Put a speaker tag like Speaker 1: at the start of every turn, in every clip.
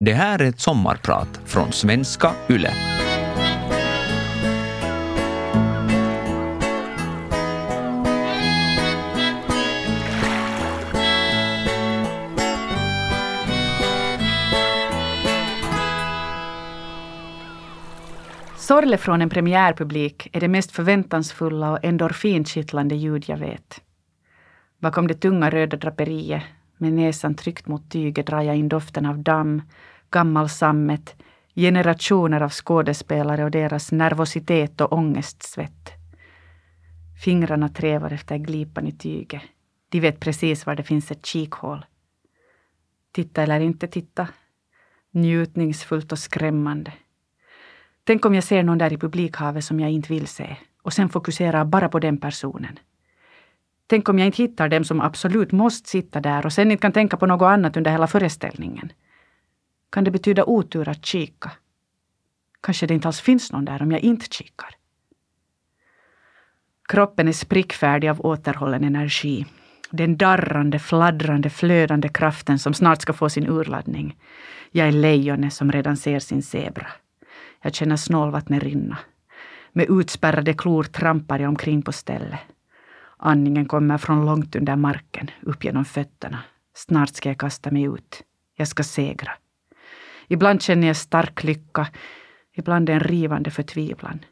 Speaker 1: Det här är ett sommarprat från svenska YLE.
Speaker 2: Sorle från en premiärpublik är det mest förväntansfulla och endorfinkittlande ljud jag vet. Bakom det tunga röda draperiet, med näsan tryckt mot tyget, drar jag in doften av damm, gammal sammet, generationer av skådespelare och deras nervositet och ångestsvett. Fingrarna trävar efter glipan i tyget. De vet precis var det finns ett kikhål. Titta eller inte titta. Njutningsfullt och skrämmande. Tänk om jag ser någon där i publikhavet som jag inte vill se och sen fokuserar bara på den personen. Tänk om jag inte hittar dem som absolut måste sitta där och sen inte kan tänka på något annat under hela föreställningen. Kan det betyda otur att kika? Kanske det inte alls finns någon där om jag inte kikar. Kroppen är sprickfärdig av återhållen energi. Den darrande, fladdrande, flödande kraften som snart ska få sin urladdning. Jag är lejonet som redan ser sin zebra. Jag känner snålvattnet rinna. Med utspärrade klor trampar jag omkring på stället. Andningen kommer från långt under marken, upp genom fötterna. Snart ska jag kasta mig ut. Jag ska segra. Ibland känner jag stark lycka, ibland en rivande förtvivlan.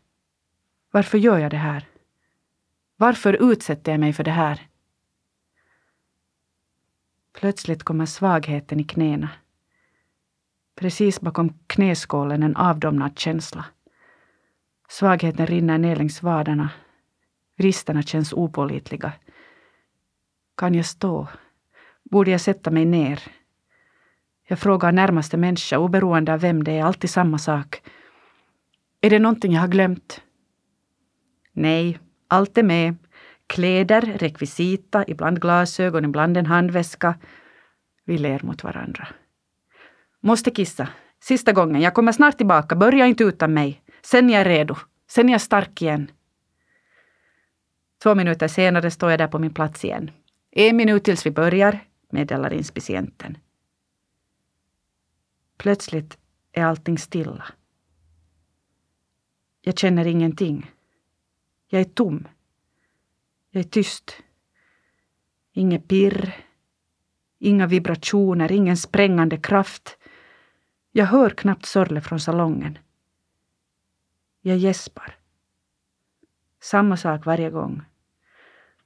Speaker 2: Varför gör jag det här? Varför utsätter jag mig för det här? Plötsligt kommer svagheten i knäna. Precis bakom knäskålen en avdomnad känsla. Svagheten rinner ner längs vaderna. Vristerna känns opålitliga. Kan jag stå? Borde jag sätta mig ner? Jag frågar närmaste människa, oberoende av vem det är, alltid samma sak. Är det någonting jag har glömt? Nej, allt är med. Kläder, rekvisita, ibland glasögon, ibland en handväska. Vi ler mot varandra. Måste kissa. Sista gången. Jag kommer snart tillbaka. Börja inte utan mig. Sen är jag redo. Sen är jag stark igen. Två minuter senare står jag där på min plats igen. En minut tills vi börjar, meddelar inspicienten. Plötsligt är allting stilla. Jag känner ingenting. Jag är tom. Jag är tyst. Inget pirr. Inga vibrationer, ingen sprängande kraft. Jag hör knappt Sörle från salongen. Jag gäspar. Samma sak varje gång.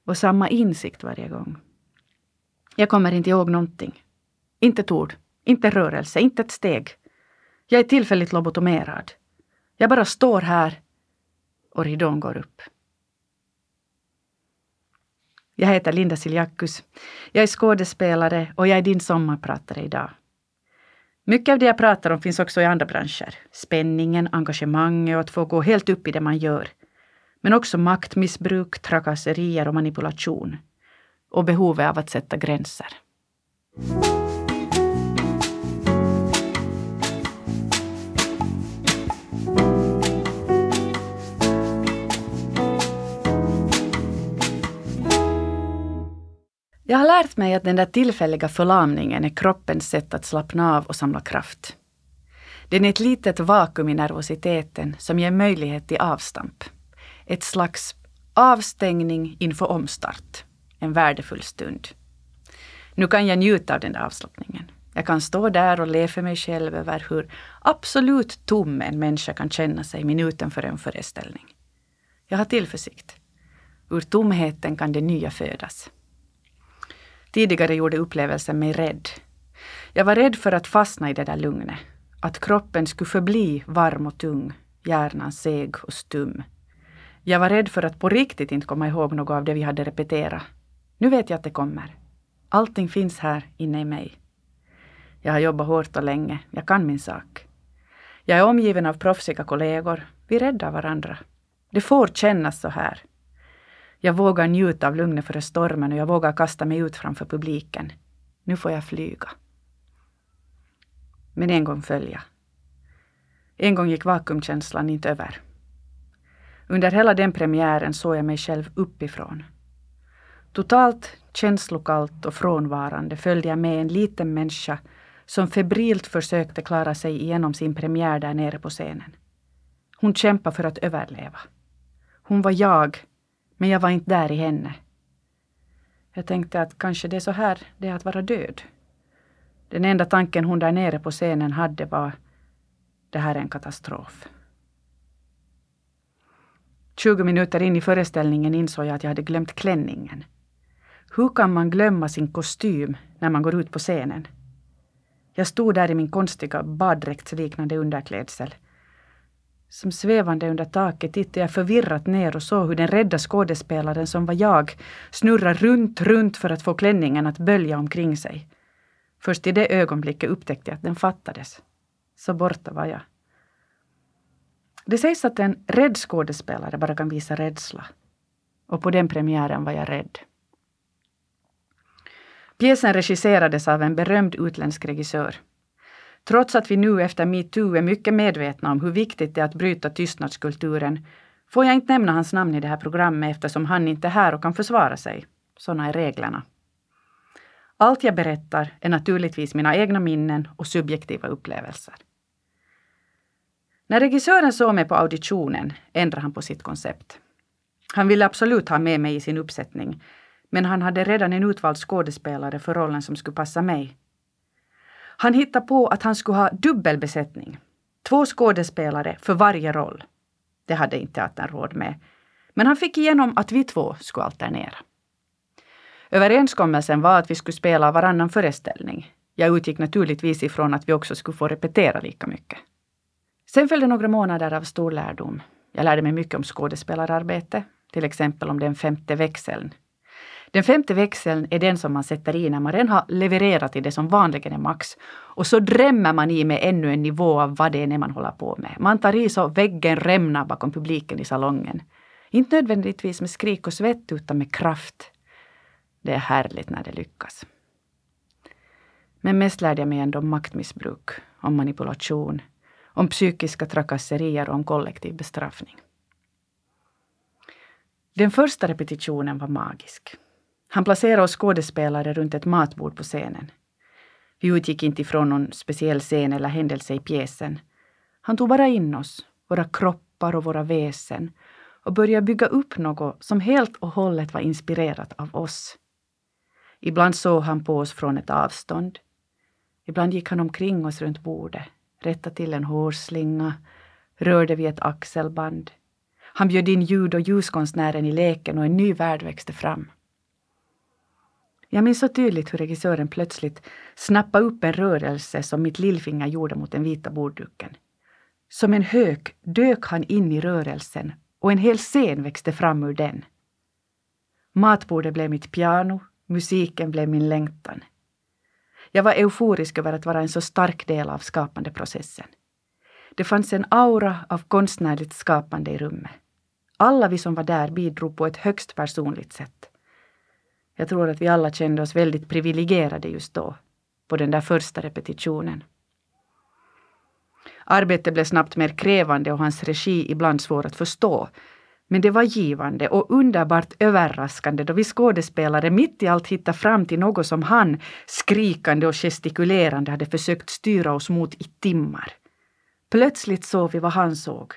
Speaker 2: Och samma insikt varje gång. Jag kommer inte ihåg någonting. Inte ett ord, inte rörelse, inte ett steg. Jag är tillfälligt lobotomerad. Jag bara står här och ridån går upp. Jag heter Linda Siljakus. Jag är skådespelare och jag är din sommarpratare idag. Mycket av det jag pratar om finns också i andra branscher. Spänningen, engagemanget och att få gå helt upp i det man gör. Men också maktmissbruk, trakasserier och manipulation. Och behovet av att sätta gränser. Jag har lärt mig att den där tillfälliga förlamningen är kroppens sätt att slappna av och samla kraft. Den är ett litet vakuum i nervositeten som ger möjlighet till avstamp. Ett slags avstängning inför omstart. En värdefull stund. Nu kan jag njuta av den där avslappningen. Jag kan stå där och le för mig själv över hur absolut tom en människa kan känna sig minuten före en föreställning. Jag har tillförsikt. Ur tomheten kan det nya födas. Tidigare gjorde upplevelsen mig rädd. Jag var rädd för att fastna i det där lugnet. Att kroppen skulle förbli varm och tung, hjärnan seg och stum. Jag var rädd för att på riktigt inte komma ihåg något av det vi hade repeterat. Nu vet jag att det kommer. Allting finns här inne i mig. Jag har jobbat hårt och länge. Jag kan min sak. Jag är omgiven av proffsiga kollegor. Vi räddar varandra. Det får kännas så här. Jag vågar njuta av lugnet före stormen och jag vågar kasta mig ut framför publiken. Nu får jag flyga. Men en gång föll jag. En gång gick vakuumkänslan inte över. Under hela den premiären såg jag mig själv uppifrån. Totalt känslokallt och frånvarande följde jag med en liten människa som febrilt försökte klara sig igenom sin premiär där nere på scenen. Hon kämpade för att överleva. Hon var jag, men jag var inte där i henne. Jag tänkte att kanske det är så här det är att vara död. Den enda tanken hon där nere på scenen hade var det här är en katastrof. 20 minuter in i föreställningen insåg jag att jag hade glömt klänningen. Hur kan man glömma sin kostym när man går ut på scenen? Jag stod där i min konstiga baddräktsliknande underklädsel. Som svävande under taket tittade jag förvirrat ner och såg hur den rädda skådespelaren som var jag snurrade runt, runt för att få klänningen att bölja omkring sig. Först i det ögonblicket upptäckte jag att den fattades. Så borta var jag. Det sägs att en rädd skådespelare bara kan visa rädsla. Och på den premiären var jag rädd. Pjäsen regisserades av en berömd utländsk regissör. Trots att vi nu efter metoo är mycket medvetna om hur viktigt det är att bryta tystnadskulturen får jag inte nämna hans namn i det här programmet eftersom han inte är här och kan försvara sig. Sådana är reglerna. Allt jag berättar är naturligtvis mina egna minnen och subjektiva upplevelser. När regissören såg mig på auditionen ändrade han på sitt koncept. Han ville absolut ha med mig i sin uppsättning, men han hade redan en utvald skådespelare för rollen som skulle passa mig. Han hittade på att han skulle ha dubbel besättning, Två skådespelare för varje roll. Det hade inte teatern råd med. Men han fick igenom att vi två skulle alternera. Överenskommelsen var att vi skulle spela varannan föreställning. Jag utgick naturligtvis ifrån att vi också skulle få repetera lika mycket. Sen följde några månader av stor lärdom. Jag lärde mig mycket om skådespelararbete, till exempel om den femte växeln. Den femte växeln är den som man sätter i när man redan har levererat i det som vanligen är max. Och så drämmer man i med ännu en nivå av vad det är man håller på med. Man tar i så väggen rämnar bakom publiken i salongen. Inte nödvändigtvis med skrik och svett utan med kraft. Det är härligt när det lyckas. Men mest lärde jag mig ändå om maktmissbruk, om manipulation, om psykiska trakasserier och om kollektiv bestraffning. Den första repetitionen var magisk. Han placerade oss skådespelare runt ett matbord på scenen. Vi utgick inte ifrån någon speciell scen eller händelse i pjäsen. Han tog bara in oss, våra kroppar och våra väsen och började bygga upp något som helt och hållet var inspirerat av oss. Ibland såg han på oss från ett avstånd. Ibland gick han omkring oss runt bordet, rättade till en hårslinga, rörde vid ett axelband. Han bjöd in ljud och ljuskonstnären i leken och en ny värld växte fram. Jag minns så tydligt hur regissören plötsligt snappade upp en rörelse som mitt lillfinger gjorde mot den vita bordduken. Som en hök dök han in i rörelsen och en hel scen växte fram ur den. Matbordet blev mitt piano, musiken blev min längtan. Jag var euforisk över att vara en så stark del av skapandeprocessen. Det fanns en aura av konstnärligt skapande i rummet. Alla vi som var där bidrog på ett högst personligt sätt. Jag tror att vi alla kände oss väldigt privilegierade just då, på den där första repetitionen. Arbetet blev snabbt mer krävande och hans regi ibland svår att förstå. Men det var givande och underbart överraskande då vi skådespelare mitt i allt hittade fram till något som han, skrikande och gestikulerande, hade försökt styra oss mot i timmar. Plötsligt såg vi vad han såg.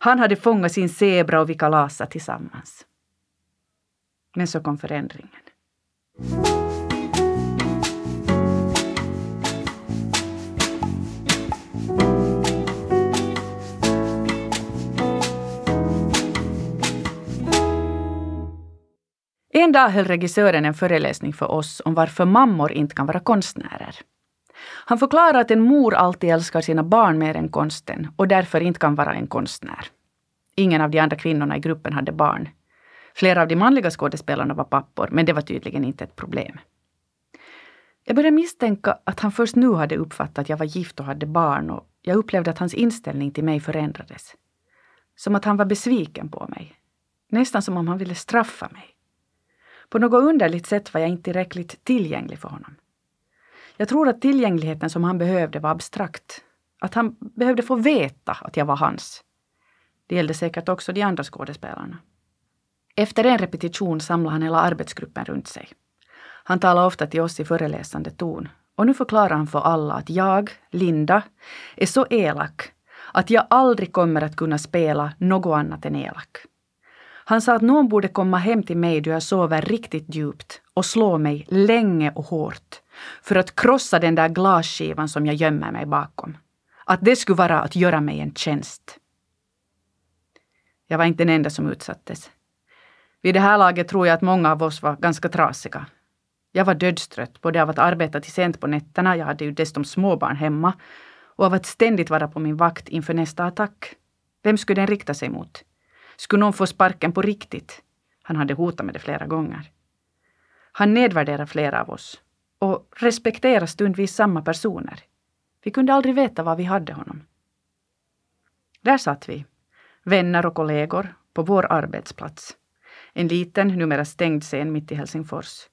Speaker 2: Han hade fångat sin zebra och vi kalasade tillsammans. Men så kom förändringen. Dag höll regissören en föreläsning för oss om varför mammor inte kan vara konstnärer. Han förklarade att en mor alltid älskar sina barn mer än konsten och därför inte kan vara en konstnär. Ingen av de andra kvinnorna i gruppen hade barn. Flera av de manliga skådespelarna var pappor, men det var tydligen inte ett problem. Jag började misstänka att han först nu hade uppfattat att jag var gift och hade barn och jag upplevde att hans inställning till mig förändrades. Som att han var besviken på mig. Nästan som om han ville straffa mig. På något underligt sätt var jag inte tillräckligt tillgänglig för honom. Jag tror att tillgängligheten som han behövde var abstrakt. Att han behövde få veta att jag var hans. Det gällde säkert också de andra skådespelarna. Efter en repetition samlade han hela arbetsgruppen runt sig. Han talade ofta till oss i föreläsande ton Och nu förklarar han för alla att jag, Linda, är så elak att jag aldrig kommer att kunna spela något annat än elak. Han sa att någon borde komma hem till mig då jag sover riktigt djupt och slå mig länge och hårt för att krossa den där glasskivan som jag gömmer mig bakom. Att det skulle vara att göra mig en tjänst. Jag var inte den enda som utsattes. Vid det här laget tror jag att många av oss var ganska trasiga. Jag var dödstrött både av att arbeta till sent på nätterna, jag hade ju dessutom småbarn hemma, och av att ständigt vara på min vakt inför nästa attack. Vem skulle den rikta sig mot? Skulle någon få sparken på riktigt? Han hade hotat med det flera gånger. Han nedvärderar flera av oss och respekterar stundvis samma personer. Vi kunde aldrig veta var vi hade honom. Där satt vi, vänner och kollegor, på vår arbetsplats. En liten, numera stängd scen mitt i Helsingfors.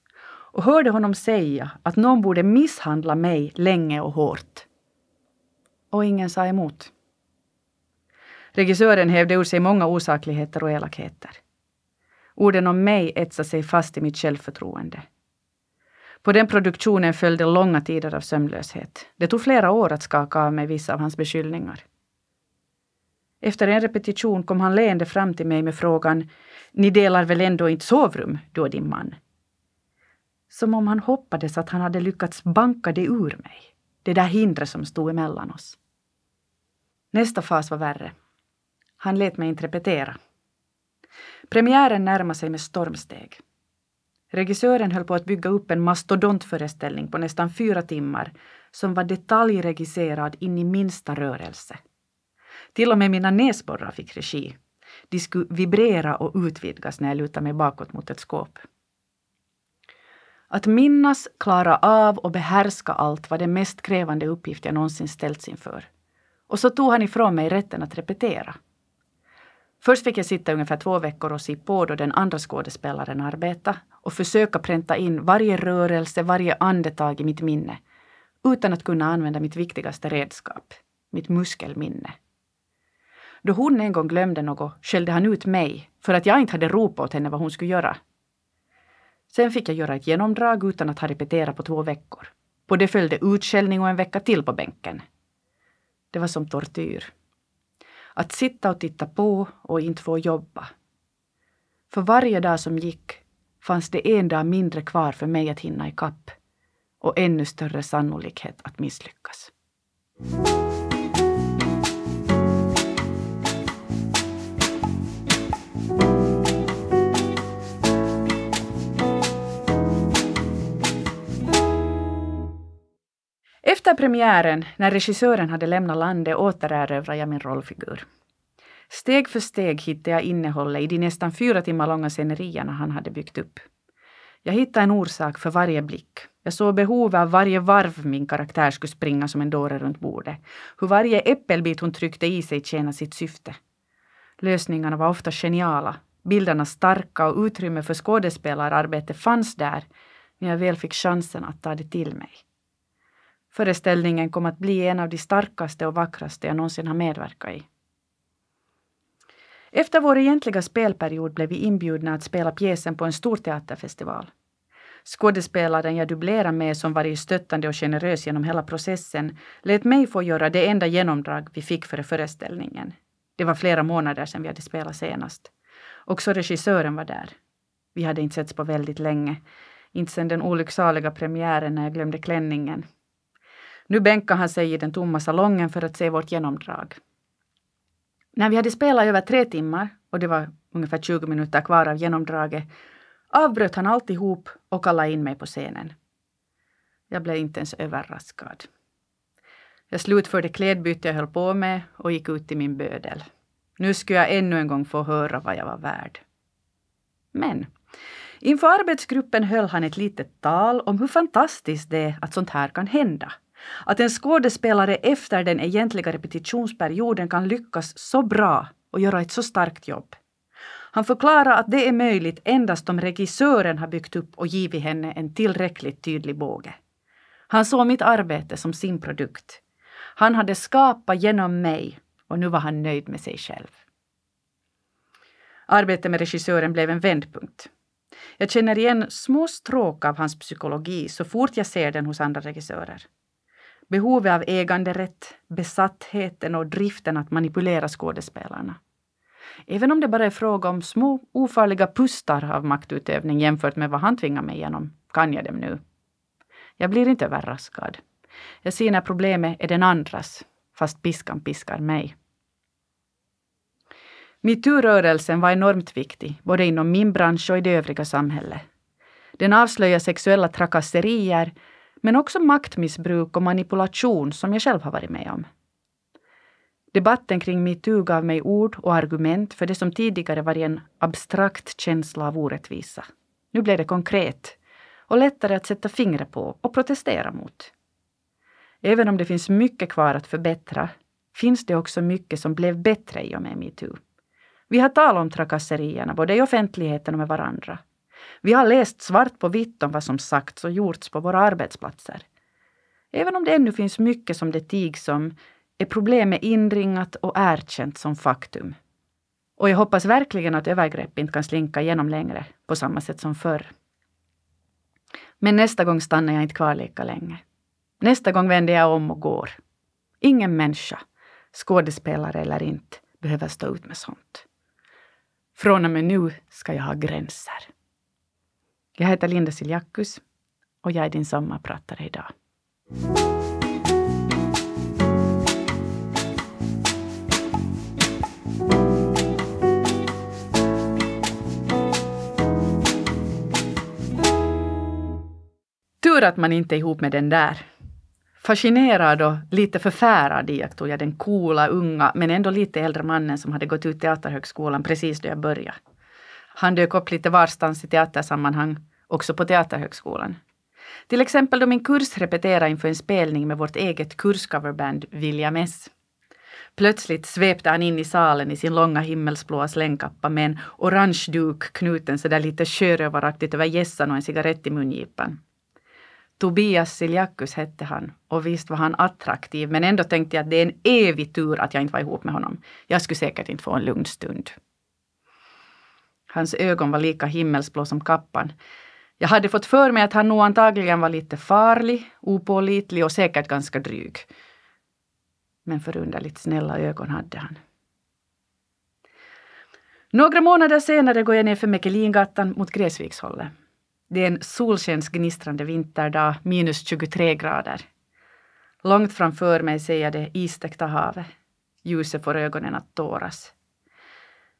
Speaker 2: Och hörde honom säga att någon borde misshandla mig länge och hårt. Och ingen sa emot. Regissören hävde ur sig många osakligheter och elakheter. Orden om mig etsade sig fast i mitt självförtroende. På den produktionen följde långa tider av sömnlöshet. Det tog flera år att skaka av mig vissa av hans beskyllningar. Efter en repetition kom han leende fram till mig med frågan Ni delar väl ändå inte sovrum, du och din man? Som om han hoppades att han hade lyckats banka det ur mig. Det där hindret som stod emellan oss. Nästa fas var värre. Han lät mig inte repetera. Premiären närmade sig med stormsteg. Regissören höll på att bygga upp en mastodontföreställning på nästan fyra timmar som var detaljregisserad in i minsta rörelse. Till och med mina näsborrar fick regi. De skulle vibrera och utvidgas när jag lutade mig bakåt mot ett skåp. Att minnas, klara av och behärska allt var den mest krävande uppgift jag någonsin ställts inför. Och så tog han ifrån mig rätten att repetera. Först fick jag sitta ungefär två veckor och se på då den andra skådespelaren arbetade och försöka pränta in varje rörelse, varje andetag i mitt minne utan att kunna använda mitt viktigaste redskap, mitt muskelminne. Då hon en gång glömde något skällde han ut mig för att jag inte hade ropat åt henne vad hon skulle göra. Sen fick jag göra ett genomdrag utan att ha repeterat på två veckor. På det följde utskällning och en vecka till på bänken. Det var som tortyr. Att sitta och titta på och inte få jobba. För varje dag som gick fanns det en dag mindre kvar för mig att hinna ikapp och ännu större sannolikhet att misslyckas. Efter premiären, när regissören hade lämnat landet, återerövrade jag min rollfigur. Steg för steg hittade jag innehållet i de nästan fyra timmar långa scenerierna han hade byggt upp. Jag hittade en orsak för varje blick. Jag såg behovet av varje varv min karaktär skulle springa som en dåre runt bordet. Hur varje äppelbit hon tryckte i sig tjänade sitt syfte. Lösningarna var ofta geniala, bilderna starka och utrymme för skådespelararbete fanns där när jag väl fick chansen att ta det till mig. Föreställningen kom att bli en av de starkaste och vackraste jag någonsin har medverkat i. Efter vår egentliga spelperiod blev vi inbjudna att spela pjäsen på en stor teaterfestival. Skådespelaren jag dubblerade med, som varit stöttande och generös genom hela processen, lät mig få göra det enda genomdrag vi fick före föreställningen. Det var flera månader sedan vi hade spelat senast. Också regissören var där. Vi hade inte setts på väldigt länge. Inte sedan den olycksaliga premiären när jag glömde klänningen. Nu bänkade han sig i den tomma salongen för att se vårt genomdrag. När vi hade spelat över tre timmar och det var ungefär 20 minuter kvar av genomdraget avbröt han alltihop och kallade in mig på scenen. Jag blev inte ens överraskad. Jag slutförde klädbytet jag höll på med och gick ut till min bödel. Nu skulle jag ännu en gång få höra vad jag var värd. Men inför arbetsgruppen höll han ett litet tal om hur fantastiskt det är att sånt här kan hända. Att en skådespelare efter den egentliga repetitionsperioden kan lyckas så bra och göra ett så starkt jobb. Han förklarar att det är möjligt endast om regissören har byggt upp och givit henne en tillräckligt tydlig båge. Han såg mitt arbete som sin produkt. Han hade skapat genom mig och nu var han nöjd med sig själv. Arbetet med regissören blev en vändpunkt. Jag känner igen små stråk av hans psykologi så fort jag ser den hos andra regissörer. Behovet av äganderätt, besattheten och driften att manipulera skådespelarna. Även om det bara är fråga om små ofarliga pustar av maktutövning jämfört med vad han tvingar mig igenom, kan jag dem nu. Jag blir inte överraskad. Jag ser när problemet är den andras, fast piskan piskar mig. Metoo-rörelsen var enormt viktig, både inom min bransch och i det övriga samhället. Den avslöjar sexuella trakasserier, men också maktmissbruk och manipulation som jag själv har varit med om. Debatten kring metoo gav mig ord och argument för det som tidigare var en abstrakt känsla av orättvisa. Nu blev det konkret och lättare att sätta fingret på och protestera mot. Även om det finns mycket kvar att förbättra finns det också mycket som blev bättre i och med metoo. Vi har talat om trakasserierna både i offentligheten och med varandra. Vi har läst svart på vitt om vad som sagts och gjorts på våra arbetsplatser. Även om det ännu finns mycket som det tigs om är problemet inringat och erkänt som faktum. Och jag hoppas verkligen att övergrepp inte kan slinka igenom längre på samma sätt som förr. Men nästa gång stannar jag inte kvar lika länge. Nästa gång vänder jag om och går. Ingen människa, skådespelare eller inte, behöver stå ut med sånt. Från och med nu ska jag ha gränser. Jag heter Linda Siljakus och jag är din sommarpratare idag. Tur att man inte är ihop med den där. Fascinerad och lite förfärad iakttog jag den coola, unga, men ändå lite äldre mannen som hade gått ut Teaterhögskolan precis då jag började. Han dök upp lite varstans i teatersammanhang, också på Teaterhögskolan. Till exempel då min kurs repeterade inför en spelning med vårt eget kurscoverband William S. Plötsligt svepte han in i salen i sin långa himmelsblåa slängkappa med en orange duk knuten sådär lite sjörövaraktigt över gässan och en cigarett i mungipan. Tobias Siljakus hette han och visst var han attraktiv men ändå tänkte jag att det är en evig tur att jag inte var ihop med honom. Jag skulle säkert inte få en lugn stund. Hans ögon var lika himmelsblå som kappan. Jag hade fått för mig att han nog antagligen var lite farlig, opålitlig och säkert ganska dryg. Men förunderligt snälla ögon hade han. Några månader senare går jag ner för Mekelingatan mot Gräsvikshållet. Det är en solskensgnistrande vinterdag, minus 23 grader. Långt framför mig ser jag det istäckta havet. Ljuset får ögonen att tåras.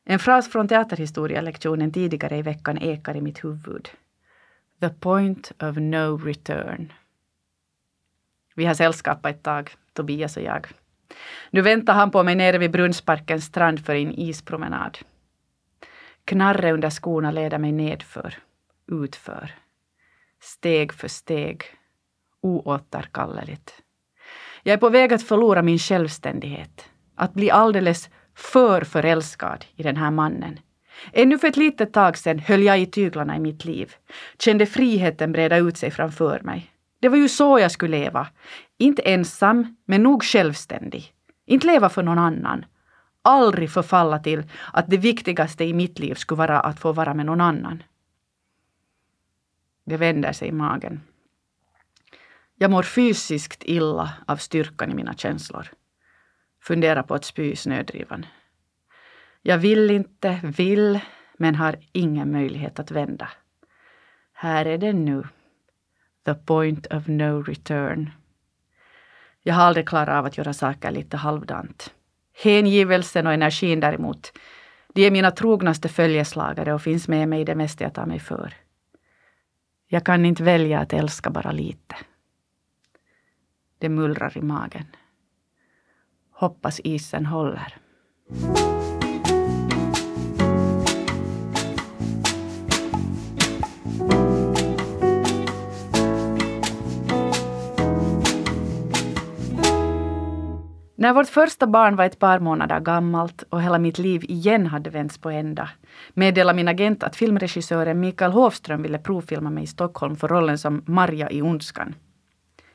Speaker 2: En fras från teaterhistorielektionen tidigare i veckan ekar i mitt huvud. The point of no return. Vi har sällskap ett tag, Tobias och jag. Nu väntar han på mig nere vid Brunnsparkens strand för en ispromenad. Knarre under skorna leder mig nedför utför. Steg för steg. Oåterkalleligt. Jag är på väg att förlora min självständighet. Att bli alldeles för förälskad i den här mannen. Ännu för ett litet tag sedan höll jag i tyglarna i mitt liv. Kände friheten breda ut sig framför mig. Det var ju så jag skulle leva. Inte ensam, men nog självständig. Inte leva för någon annan. Aldrig förfalla till att det viktigaste i mitt liv skulle vara att få vara med någon annan. Det vänder sig i magen. Jag mår fysiskt illa av styrkan i mina känslor. Funderar på att spy i snödrivan. Jag vill inte, vill, men har ingen möjlighet att vända. Här är det nu. The point of no return. Jag har aldrig klarat av att göra saker lite halvdant. Hängivelsen och energin däremot, de är mina trognaste följeslagare och finns med mig i det mesta jag tar mig för. Jag kan inte välja att älska bara lite. Det mullrar i magen. Hoppas isen håller. När vårt första barn var ett par månader gammalt och hela mitt liv igen hade vänts på ända meddelade min agent att filmregissören Mikael Hofström ville provfilma mig i Stockholm för rollen som Marja i Ondskan.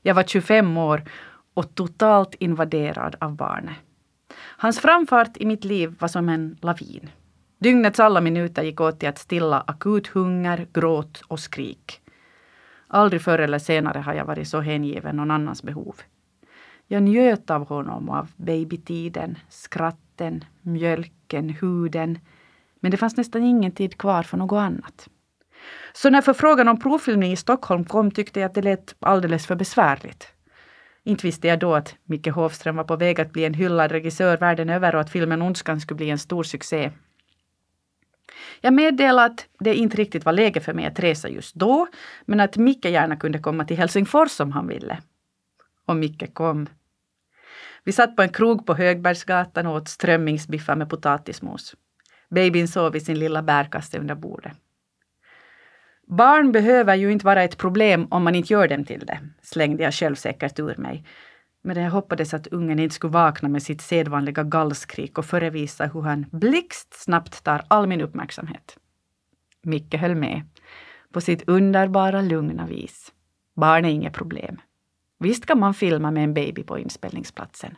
Speaker 2: Jag var 25 år och totalt invaderad av barnet. Hans framfart i mitt liv var som en lavin. Dygnets alla minuter gick åt till att stilla akut hunger, gråt och skrik. Aldrig förr eller senare har jag varit så hängiven någon annans behov. Jag njöt av honom och av babytiden, skratten, mjölken, huden. Men det fanns nästan ingen tid kvar för något annat. Så när förfrågan om provfilmning i Stockholm kom tyckte jag att det lät alldeles för besvärligt. Inte visste jag då att Micke Hovström var på väg att bli en hyllad regissör världen över och att filmen Ondskan skulle bli en stor succé. Jag meddelade att det inte riktigt var läge för mig att resa just då, men att Micke gärna kunde komma till Helsingfors om han ville. Och Micke kom. Vi satt på en krog på Högbergsgatan och åt strömmingsbiffar med potatismos. Babyn sov i sin lilla bärkasse under bordet. Barn behöver ju inte vara ett problem om man inte gör dem till det, slängde jag självsäkert ur mig. Men jag hoppades att ungen inte skulle vakna med sitt sedvanliga gallskrik och förevisa hur han blixtsnabbt tar all min uppmärksamhet. Micke höll med, på sitt underbara lugna vis. Barn är inget problem. Visst kan man filma med en baby på inspelningsplatsen.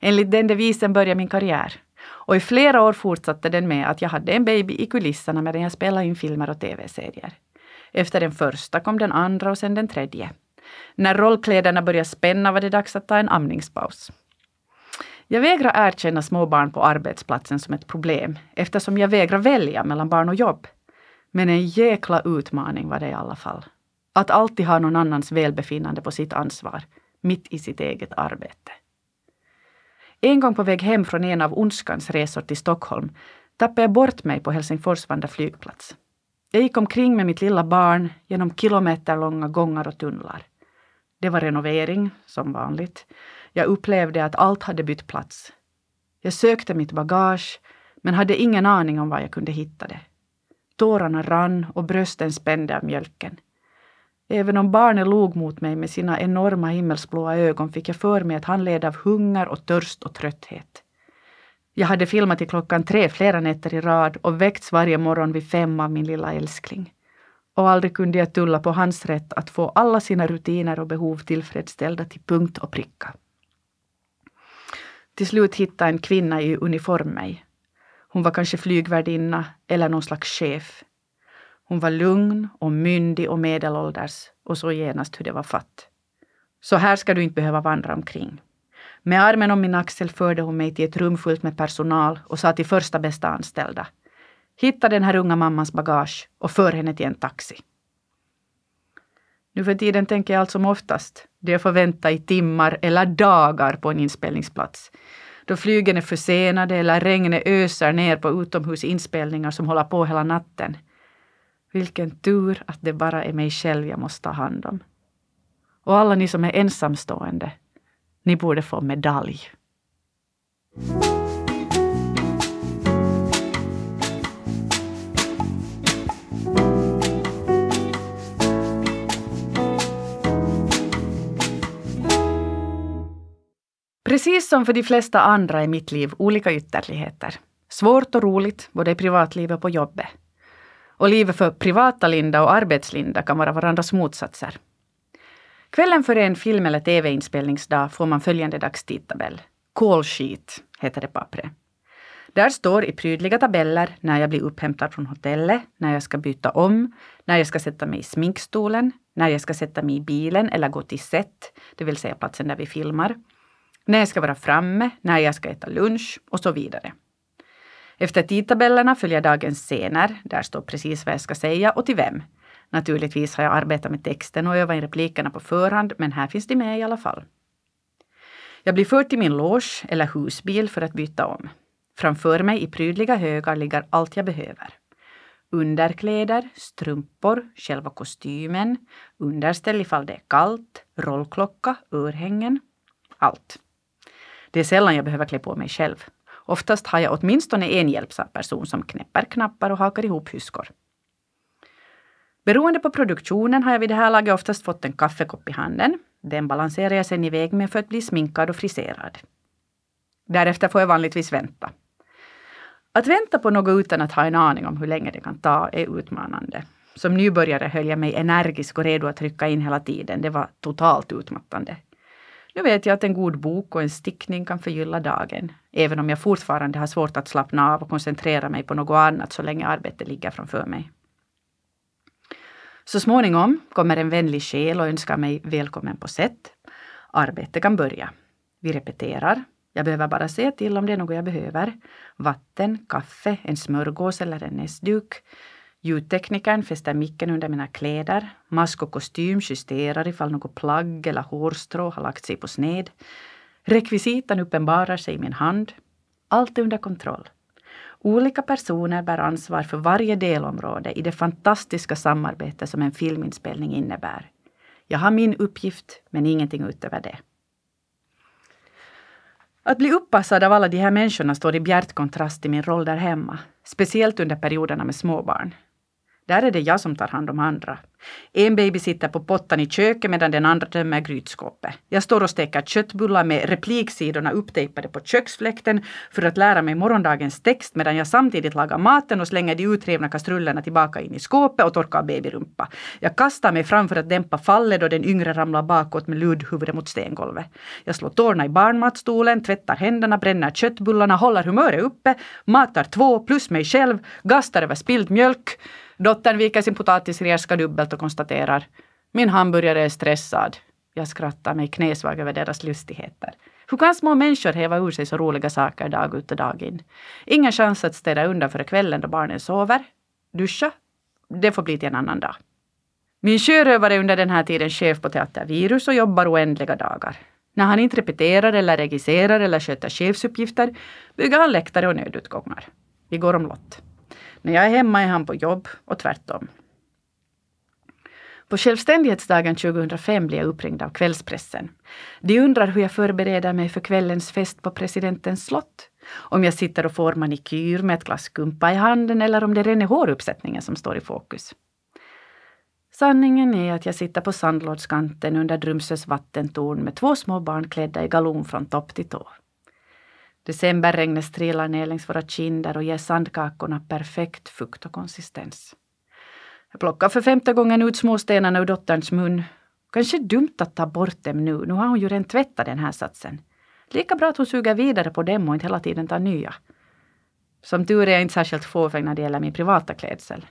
Speaker 2: Enligt den devisen började min karriär. Och i flera år fortsatte den med att jag hade en baby i kulisserna medan jag spelade in filmer och tv-serier. Efter den första kom den andra och sen den tredje. När rollkläderna började spänna var det dags att ta en amningspaus. Jag vägrar erkänna småbarn på arbetsplatsen som ett problem eftersom jag vägrar välja mellan barn och jobb. Men en jäkla utmaning var det i alla fall. Att alltid ha någon annans välbefinnande på sitt ansvar, mitt i sitt eget arbete. En gång på väg hem från en av ondskans resor till Stockholm tappade jag bort mig på Helsingfors Vanda flygplats. Jag gick omkring med mitt lilla barn genom kilometerlånga gångar och tunnlar. Det var renovering, som vanligt. Jag upplevde att allt hade bytt plats. Jag sökte mitt bagage, men hade ingen aning om var jag kunde hitta det. Tårarna rann och brösten spände av mjölken. Även om barnet log mot mig med sina enorma himmelsblåa ögon fick jag för mig att han led av hunger och törst och trötthet. Jag hade filmat till klockan tre flera nätter i rad och väckts varje morgon vid fem av min lilla älskling. Och aldrig kunde jag tulla på hans rätt att få alla sina rutiner och behov tillfredsställda till punkt och pricka. Till slut hittade en kvinna i uniform mig. Hon var kanske flygvärdinna eller någon slags chef. Hon var lugn och myndig och medelålders och så genast hur det var fatt. Så här ska du inte behöva vandra omkring. Med armen om min axel förde hon mig till ett rum fullt med personal och sa till första bästa anställda. Hitta den här unga mammans bagage och för henne till en taxi. Nu för tiden tänker jag allt som oftast Det jag får vänta i timmar eller dagar på en inspelningsplats. Då flygen är försenade eller regnet öser ner på utomhusinspelningar som håller på hela natten. Vilken tur att det bara är mig själv jag måste ta hand om. Och alla ni som är ensamstående, ni borde få medalj. Precis som för de flesta andra i mitt liv olika ytterligheter. Svårt och roligt, både i privatlivet och på jobbet. Och livet för privata Linda och arbetslinda kan vara varandras motsatser. Kvällen före en film eller tv-inspelningsdag får man följande dagstidtabell. Call sheet heter det pappret. Där står i prydliga tabeller när jag blir upphämtad från hotellet, när jag ska byta om, när jag ska sätta mig i sminkstolen, när jag ska sätta mig i bilen eller gå till set, det vill säga platsen där vi filmar, när jag ska vara framme, när jag ska äta lunch och så vidare. Efter tidtabellerna följer dagens scener. Där står precis vad jag ska säga och till vem. Naturligtvis har jag arbetat med texten och övat in replikerna på förhand, men här finns de med i alla fall. Jag blir förd till min loge eller husbil för att byta om. Framför mig i prydliga högar ligger allt jag behöver. Underkläder, strumpor, själva kostymen, underställ ifall det är kallt, rollklocka, örhängen. Allt. Det är sällan jag behöver klä på mig själv. Oftast har jag åtminstone en hjälpsam person som knäpper knappar och hakar ihop hyskor. Beroende på produktionen har jag vid det här laget oftast fått en kaffekopp i handen. Den balanserar jag sen iväg med för att bli sminkad och friserad. Därefter får jag vanligtvis vänta. Att vänta på något utan att ha en aning om hur länge det kan ta är utmanande. Som nybörjare höll jag mig energisk och redo att trycka in hela tiden. Det var totalt utmattande. Nu vet jag att en god bok och en stickning kan förgylla dagen, även om jag fortfarande har svårt att slappna av och koncentrera mig på något annat så länge arbetet ligger framför mig. Så småningom kommer en vänlig själ och önskar mig välkommen på sätt. Arbetet kan börja. Vi repeterar. Jag behöver bara se till om det är något jag behöver. Vatten, kaffe, en smörgås eller en näsduk. Ljudteknikern fäster micken under mina kläder. Mask och kostym justerar ifall något plagg eller hårstrå har lagt sig på sned. Rekvisitan uppenbarar sig i min hand. Allt är under kontroll. Olika personer bär ansvar för varje delområde i det fantastiska samarbete som en filminspelning innebär. Jag har min uppgift, men ingenting utöver det. Att bli uppassad av alla de här människorna står i bjärt kontrast till min roll där hemma, speciellt under perioderna med småbarn. Där är det jag som tar hand om andra. En baby sitter på pottan i köket medan den andra tömmer grytskåpet. Jag står och steker köttbullar med repliksidorna upptejpade på köksfläkten för att lära mig morgondagens text medan jag samtidigt lagar maten och slänger de utrevna kastrullerna tillbaka in i skåpet och torkar babyrumpa. Jag kastar mig fram för att dämpa fallet då den yngre ramlar bakåt med luddhuvudet mot stengolvet. Jag slår tårna i barnmatstolen, tvättar händerna, bränner köttbullarna, håller humöret uppe, matar två plus mig själv, gastar över spilld mjölk Dottern viker sin potatisrerska dubbelt och konstaterar min hamburgare är stressad. Jag skrattar mig knäsvag över deras lustigheter. Hur kan små människor häva ur sig så roliga saker dag ut och dag in? Ingen chans att städa undan före kvällen då barnen sover. Duscha? Det får bli till en annan dag. Min sjörövare är under den här tiden chef på Teater Virus och jobbar oändliga dagar. När han inte repeterar eller regisserar eller sköter chefsuppgifter bygger han läktare och nödutgångar. Vi går omlott. När jag är hemma är han på jobb och tvärtom. På självständighetsdagen 2005 blir jag uppringd av kvällspressen. De undrar hur jag förbereder mig för kvällens fest på presidentens slott. Om jag sitter och får manikyr med ett glas kumpa i handen eller om det är håruppsättningen som står i fokus. Sanningen är att jag sitter på sandlådskanten under Drumsös vattentorn med två små barn klädda i galon från topp till tå. Decemberregnet strilar ner längs våra kinder och ger sandkakorna perfekt fukt och konsistens. Jag plockar för femte gången ut småstenarna ur dotterns mun. Kanske dumt att ta bort dem nu, nu har hon ju redan tvättat den här satsen. Lika bra att hon suger vidare på dem och inte hela tiden tar nya. Som tur är jag inte särskilt fåfäng när det gäller min privata klädsel.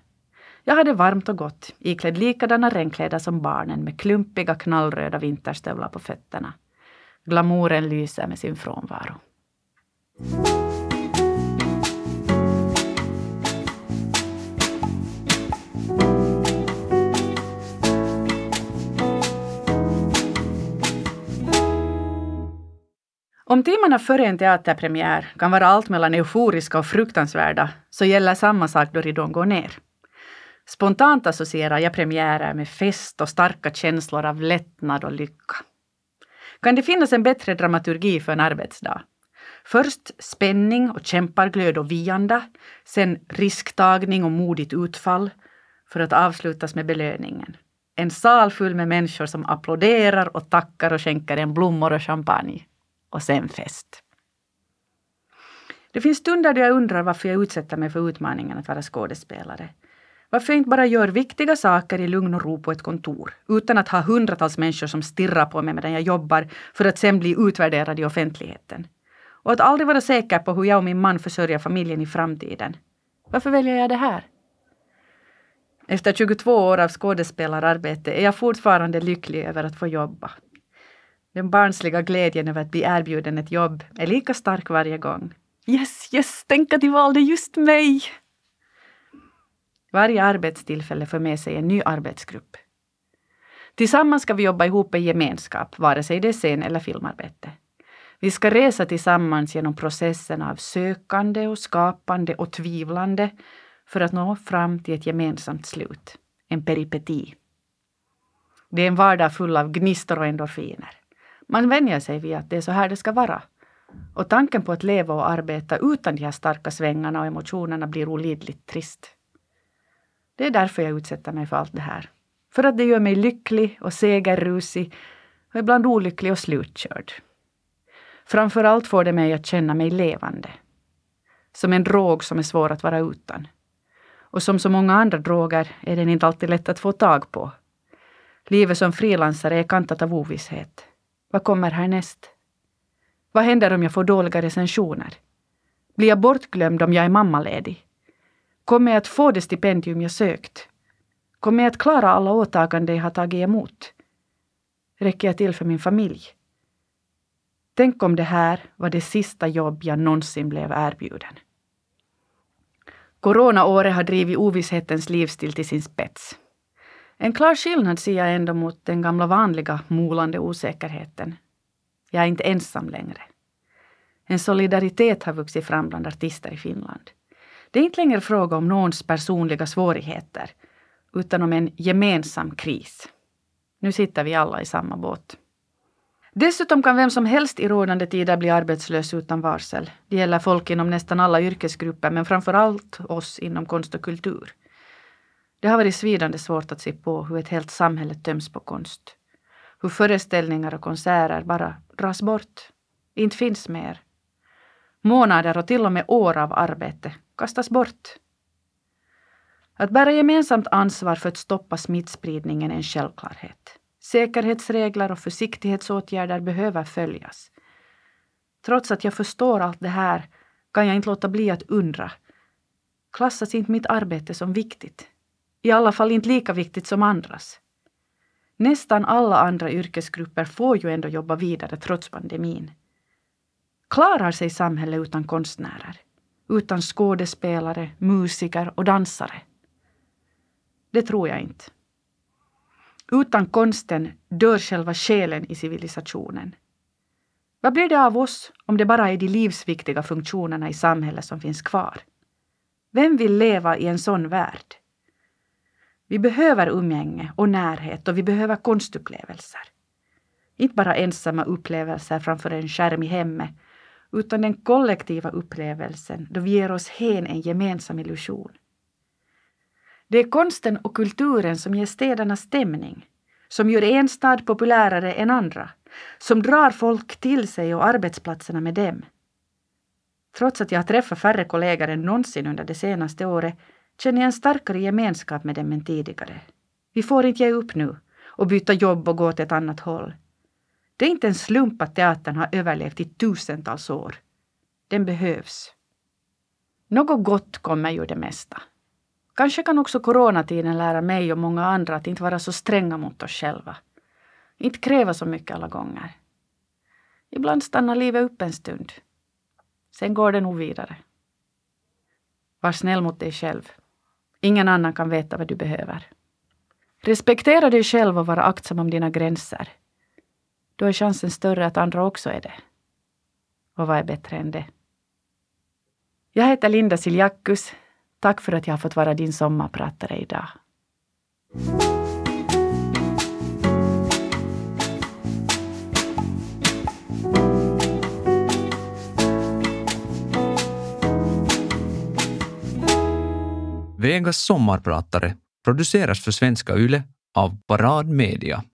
Speaker 2: Jag hade varmt och gott, iklädd likadana regnkläder som barnen med klumpiga knallröda vinterstövlar på fötterna. Glamouren lyser med sin frånvaro. Om timmarna före en teaterpremiär kan vara allt mellan euforiska och fruktansvärda så gäller samma sak då ridån går ner. Spontant associerar jag premiärer med fest och starka känslor av lättnad och lycka. Kan det finnas en bättre dramaturgi för en arbetsdag? Först spänning och kämparglöd och vianda, sen risktagning och modigt utfall för att avslutas med belöningen. En sal full med människor som applåderar och tackar och skänker en blommor och champagne. Och sen fest. Det finns stunder då jag undrar varför jag utsätter mig för utmaningen att vara skådespelare. Varför jag inte bara gör viktiga saker i lugn och ro på ett kontor utan att ha hundratals människor som stirrar på mig medan jag jobbar för att sen bli utvärderad i offentligheten. Och att aldrig vara säker på hur jag och min man försörjer familjen i framtiden. Varför väljer jag det här? Efter 22 år av skådespelararbete är jag fortfarande lycklig över att få jobba. Den barnsliga glädjen över att bli erbjuden ett jobb är lika stark varje gång. Yes, yes, tänk att de valde just mig! Varje arbetstillfälle för med sig en ny arbetsgrupp. Tillsammans ska vi jobba ihop i gemenskap, vare sig det är scen eller filmarbete. Vi ska resa tillsammans genom processen av sökande och skapande och tvivlande för att nå fram till ett gemensamt slut. En peripeti. Det är en vardag full av gnistor och endorfiner. Man vänjer sig vid att det är så här det ska vara. Och tanken på att leva och arbeta utan de här starka svängarna och emotionerna blir olidligt trist. Det är därför jag utsätter mig för allt det här. För att det gör mig lycklig och segerrusig och ibland olycklig och slutkörd. Framför allt får det mig att känna mig levande. Som en drog som är svår att vara utan. Och som så många andra droger är den inte alltid lätt att få tag på. Livet som frilansare är kantat av ovisshet. Vad kommer härnäst? Vad händer om jag får dåliga recensioner? Blir jag bortglömd om jag är mammaledig? Kommer jag att få det stipendium jag sökt? Kommer jag att klara alla åtaganden jag har tagit emot? Räcker jag till för min familj? Tänk om det här var det sista jobb jag någonsin blev erbjuden. Coronaåret har drivit ovisshetens livsstil till sin spets. En klar skillnad ser jag ändå mot den gamla vanliga molande osäkerheten. Jag är inte ensam längre. En solidaritet har vuxit fram bland artister i Finland. Det är inte längre fråga om någons personliga svårigheter, utan om en gemensam kris. Nu sitter vi alla i samma båt. Dessutom kan vem som helst i rådande tider bli arbetslös utan varsel. Det gäller folk inom nästan alla yrkesgrupper, men framför allt oss inom konst och kultur. Det har varit svidande svårt att se på hur ett helt samhälle töms på konst. Hur föreställningar och konserter bara dras bort. Inte finns mer. Månader och till och med år av arbete kastas bort. Att bära gemensamt ansvar för att stoppa smittspridningen är en självklarhet. Säkerhetsregler och försiktighetsåtgärder behöver följas. Trots att jag förstår allt det här kan jag inte låta bli att undra. Klassas inte mitt arbete som viktigt? I alla fall inte lika viktigt som andras. Nästan alla andra yrkesgrupper får ju ändå jobba vidare trots pandemin. Klarar sig samhället utan konstnärer? Utan skådespelare, musiker och dansare? Det tror jag inte. Utan konsten dör själva själen i civilisationen. Vad blir det av oss om det bara är de livsviktiga funktionerna i samhället som finns kvar? Vem vill leva i en sån värld? Vi behöver umgänge och närhet och vi behöver konstupplevelser. Inte bara ensamma upplevelser framför en skärm i hemmet, utan den kollektiva upplevelsen då vi ger oss hän en gemensam illusion. Det är konsten och kulturen som ger städerna stämning, som gör en stad populärare än andra, som drar folk till sig och arbetsplatserna med dem. Trots att jag har träffat färre kollegor än någonsin under det senaste året känner jag en starkare gemenskap med dem än tidigare. Vi får inte ge upp nu och byta jobb och gå till ett annat håll. Det är inte en slump att teatern har överlevt i tusentals år. Den behövs. Något gott kommer ur det mesta. Kanske kan också coronatiden lära mig och många andra att inte vara så stränga mot oss själva. Inte kräva så mycket alla gånger. Ibland stannar livet upp en stund. Sen går det nog vidare. Var snäll mot dig själv. Ingen annan kan veta vad du behöver. Respektera dig själv och var aktsam om dina gränser. Då är chansen större att andra också är det. Och vad är bättre än det? Jag heter Linda Siljakus Tack för att jag har fått vara din sommarpratare idag.
Speaker 1: Vegas sommarpratare produceras för Svenska Yle av Parad Media.